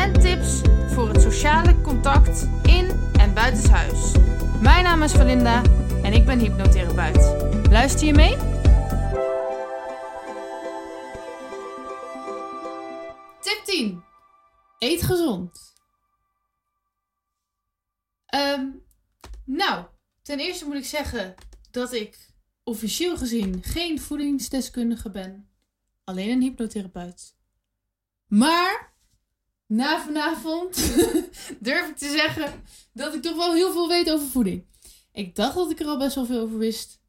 en tips voor het sociale contact in en buitenshuis. Mijn naam is Valinda en ik ben hypnotherapeut. Luister je mee? Tip 10. Eet gezond. Ehm, nou, ten eerste moet ik zeggen dat ik officieel gezien geen voedingsdeskundige ben. Alleen een hypnotherapeut. Maar na vanavond durf ik te zeggen dat ik toch wel heel veel weet over voeding. Ik dacht dat ik er al best wel veel over wist.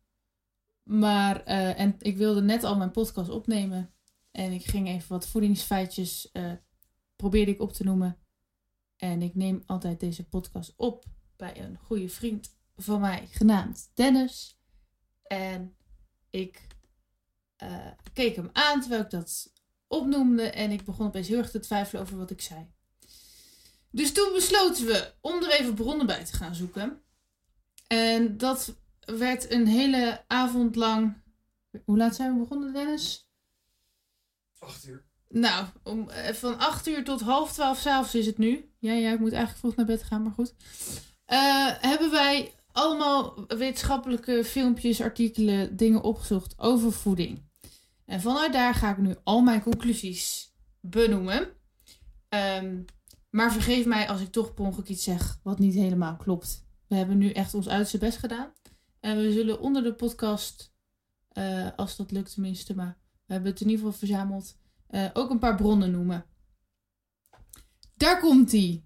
Maar, eh, en ik wilde net al mijn podcast opnemen. En ik ging even wat voedingsfeitjes, uh, probeerde ik op te noemen. En ik neem altijd deze podcast op bij een goede vriend van mij, genaamd Dennis. En ik uh, keek hem aan terwijl ik dat opnoemde. En ik begon opeens heel erg te twijfelen over wat ik zei. Dus toen besloten we om er even bronnen bij te gaan zoeken. En dat werd een hele avond lang. Hoe laat zijn we begonnen, Dennis? Acht uur. Nou, om, eh, van 8 uur tot half 12 s'avonds is het nu. Ja, ja, ik moet eigenlijk vroeg naar bed gaan, maar goed. Uh, hebben wij allemaal wetenschappelijke filmpjes, artikelen, dingen opgezocht over voeding. En vanuit daar ga ik nu al mijn conclusies benoemen. Um, maar vergeef mij als ik toch per iets zeg wat niet helemaal klopt. We hebben nu echt ons uiterste best gedaan. En we zullen onder de podcast, uh, als dat lukt tenminste, maar we hebben het in ieder geval verzameld, uh, ook een paar bronnen noemen. Daar komt ie.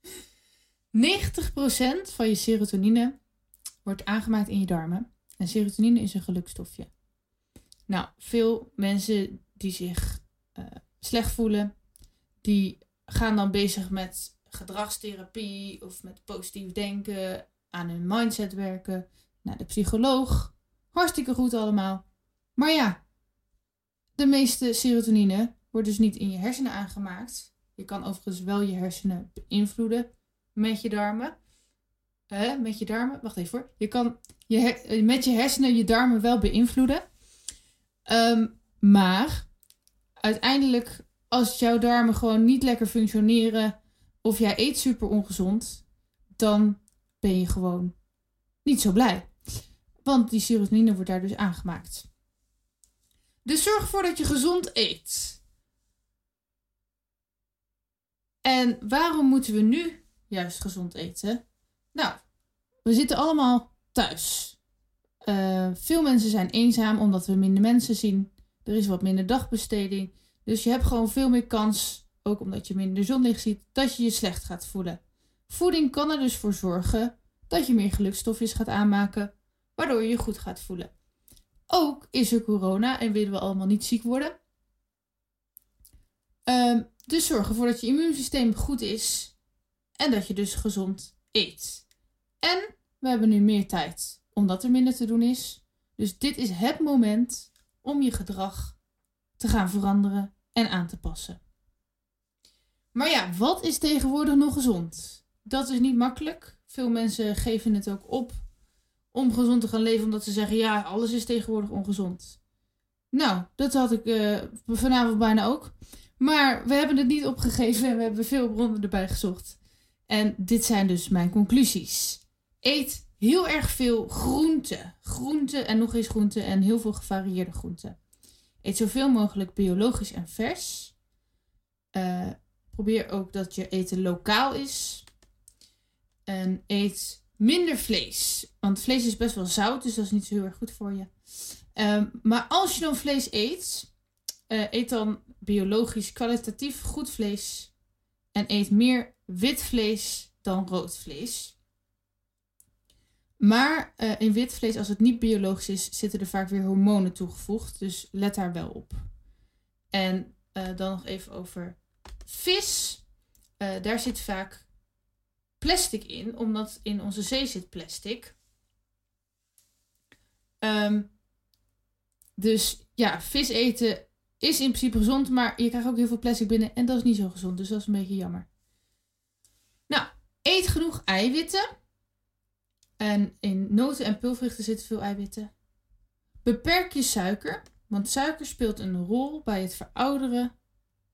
90% van je serotonine wordt aangemaakt in je darmen. En serotonine is een gelukstofje. Nou, veel mensen die zich uh, slecht voelen, die gaan dan bezig met gedragstherapie of met positief denken, aan hun mindset werken, naar de psycholoog. Hartstikke goed allemaal. Maar ja, de meeste serotonine wordt dus niet in je hersenen aangemaakt. Je kan overigens wel je hersenen beïnvloeden met je darmen. Hè, met je darmen. Wacht even hoor. Je kan je met je hersenen je darmen wel beïnvloeden. Um, maar uiteindelijk, als jouw darmen gewoon niet lekker functioneren. of jij eet super ongezond. dan ben je gewoon niet zo blij. Want die serotonine wordt daar dus aangemaakt. Dus zorg ervoor dat je gezond eet. En waarom moeten we nu juist gezond eten? Nou, we zitten allemaal thuis. Uh, veel mensen zijn eenzaam omdat we minder mensen zien. Er is wat minder dagbesteding. Dus je hebt gewoon veel meer kans, ook omdat je minder zonlicht ziet, dat je je slecht gaat voelen. Voeding kan er dus voor zorgen dat je meer gelukstofjes gaat aanmaken, waardoor je je goed gaat voelen. Ook is er corona en willen we allemaal niet ziek worden. Um, dus zorg ervoor dat je immuunsysteem goed is en dat je dus gezond eet. En we hebben nu meer tijd, omdat er minder te doen is. Dus dit is het moment om je gedrag te gaan veranderen en aan te passen. Maar ja, wat is tegenwoordig nog gezond? Dat is niet makkelijk. Veel mensen geven het ook op om gezond te gaan leven, omdat ze zeggen: ja, alles is tegenwoordig ongezond. Nou, dat had ik uh, vanavond bijna ook. Maar we hebben het niet opgegeven en we hebben veel bronnen erbij gezocht. En dit zijn dus mijn conclusies. Eet heel erg veel groenten. Groenten en nog eens groenten en heel veel gevarieerde groenten. Eet zoveel mogelijk biologisch en vers. Uh, probeer ook dat je eten lokaal is. En eet minder vlees. Want vlees is best wel zout, dus dat is niet zo heel erg goed voor je. Um, maar als je dan vlees eet, uh, eet dan biologisch kwalitatief goed vlees. En eet meer wit vlees dan rood vlees. Maar uh, in wit vlees, als het niet biologisch is, zitten er vaak weer hormonen toegevoegd. Dus let daar wel op. En uh, dan nog even over vis. eh, daar zit vaak plastic in, omdat in onze zee zit plastic. Ehm, dus ja, vis eten is in principe gezond, maar je krijgt ook heel veel plastic binnen en dat is niet zo gezond. Dus dat is een beetje jammer. Nou, eet genoeg eiwitten. En in noten en pulvruchten zitten veel eiwitten. Beperk je suiker, want suiker speelt een rol bij het verouderen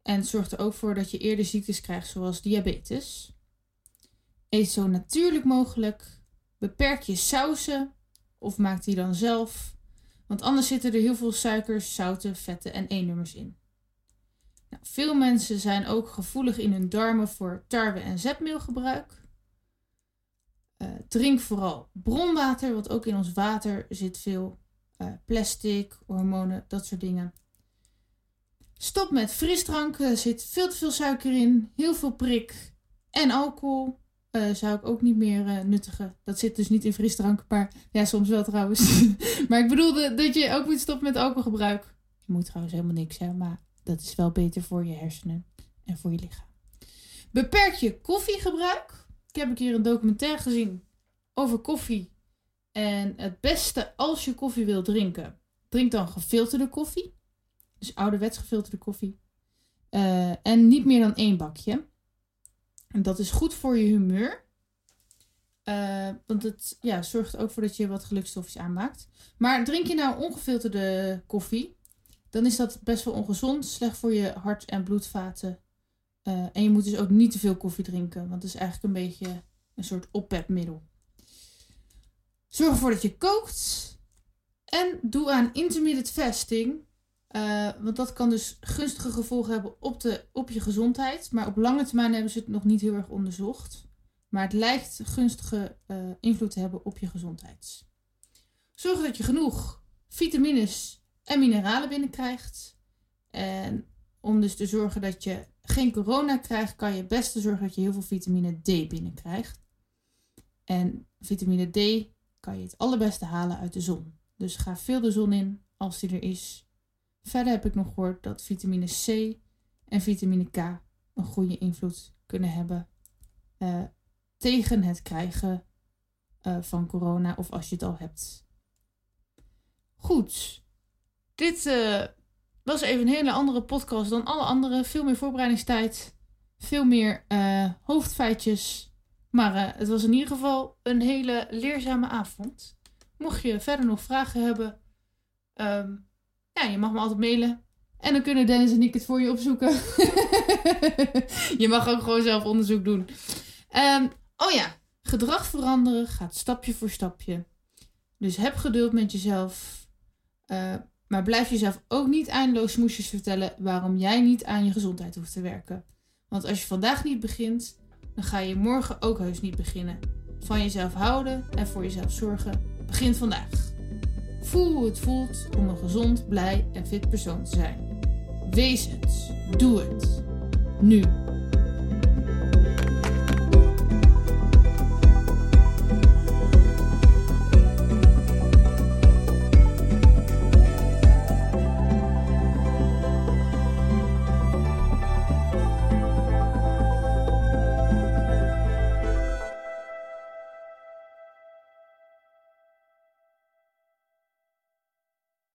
en zorgt er ook voor dat je eerder ziektes krijgt, zoals diabetes. Eet zo natuurlijk mogelijk. Beperk je sausen of maak die dan zelf. Want anders zitten er heel veel suikers, zouten, vetten en E-nummers in. Nou, veel mensen zijn ook gevoelig in hun darmen voor tarwe- en zetmeelgebruik. Uh, drink vooral bronwater, want ook in ons water zit veel uh, plastic, hormonen, dat soort dingen. Stop met frisdrank, er zit veel te veel suiker in, heel veel prik en alcohol. Uh, zou ik ook niet meer nuttigen. Dat zit dus niet in frisdrank, maar ja, soms wel trouwens. maar ik bedoelde dat je ook moet stoppen met alcoholgebruik. Je moet trouwens helemaal niks, hè, maar dat is wel beter voor je hersenen en voor je lichaam. Beperk je koffiegebruik. Ik heb een keer een documentaire gezien over koffie. En het beste als je koffie wil drinken, drink dan gefilterde koffie. Dus ouderwets gefilterde koffie. Uh, en niet meer dan één bakje. En dat is goed voor je humeur. Uh, want het ja, zorgt ook voor dat je wat gelukstofjes aanmaakt. Maar drink je nou ongefilterde koffie, dan is dat best wel ongezond. Slecht voor je hart- en bloedvaten. Uh, en je moet dus ook niet te veel koffie drinken. Want het is eigenlijk een beetje een soort oppepmiddel. Zorg ervoor dat je kookt. En doe aan intermittent fasting. Uh, want dat kan dus gunstige gevolgen hebben op, de, op je gezondheid. Maar op lange termijn hebben ze het nog niet heel erg onderzocht. Maar het lijkt gunstige uh, invloed te hebben op je gezondheid. Zorg dat je genoeg vitamines en mineralen binnenkrijgt. En om dus te zorgen dat je geen corona krijgt, kan je het beste zorgen dat je heel veel vitamine D binnenkrijgt. En vitamine D kan je het allerbeste halen uit de zon. Dus ga veel de zon in als die er is. Verder heb ik nog gehoord dat vitamine C en vitamine K een goede invloed kunnen hebben uh, tegen het krijgen uh, van corona of als je het al hebt. Goed, dit uh, was even een hele andere podcast dan alle andere. Veel meer voorbereidingstijd, veel meer hoofdfeitjes. Maar het was in ieder geval een hele leerzame avond. Mocht je verder nog vragen hebben, um, ja, je mag me altijd mailen. En dan kunnen Dennis en ik het voor je opzoeken. je mag ook gewoon zelf onderzoek doen. Um, oh ja, gedrag veranderen gaat stapje voor stapje. Dus heb geduld met jezelf. Uh, maar blijf jezelf ook niet eindeloos smoesjes vertellen waarom jij niet aan je gezondheid hoeft te werken. Want als je vandaag niet begint, dan ga je morgen ook heus niet beginnen. Van jezelf houden en voor jezelf zorgen begint vandaag. Voel hoe het voelt om een gezond, blij en fit persoon te zijn. Wees het. Doe het. Nu.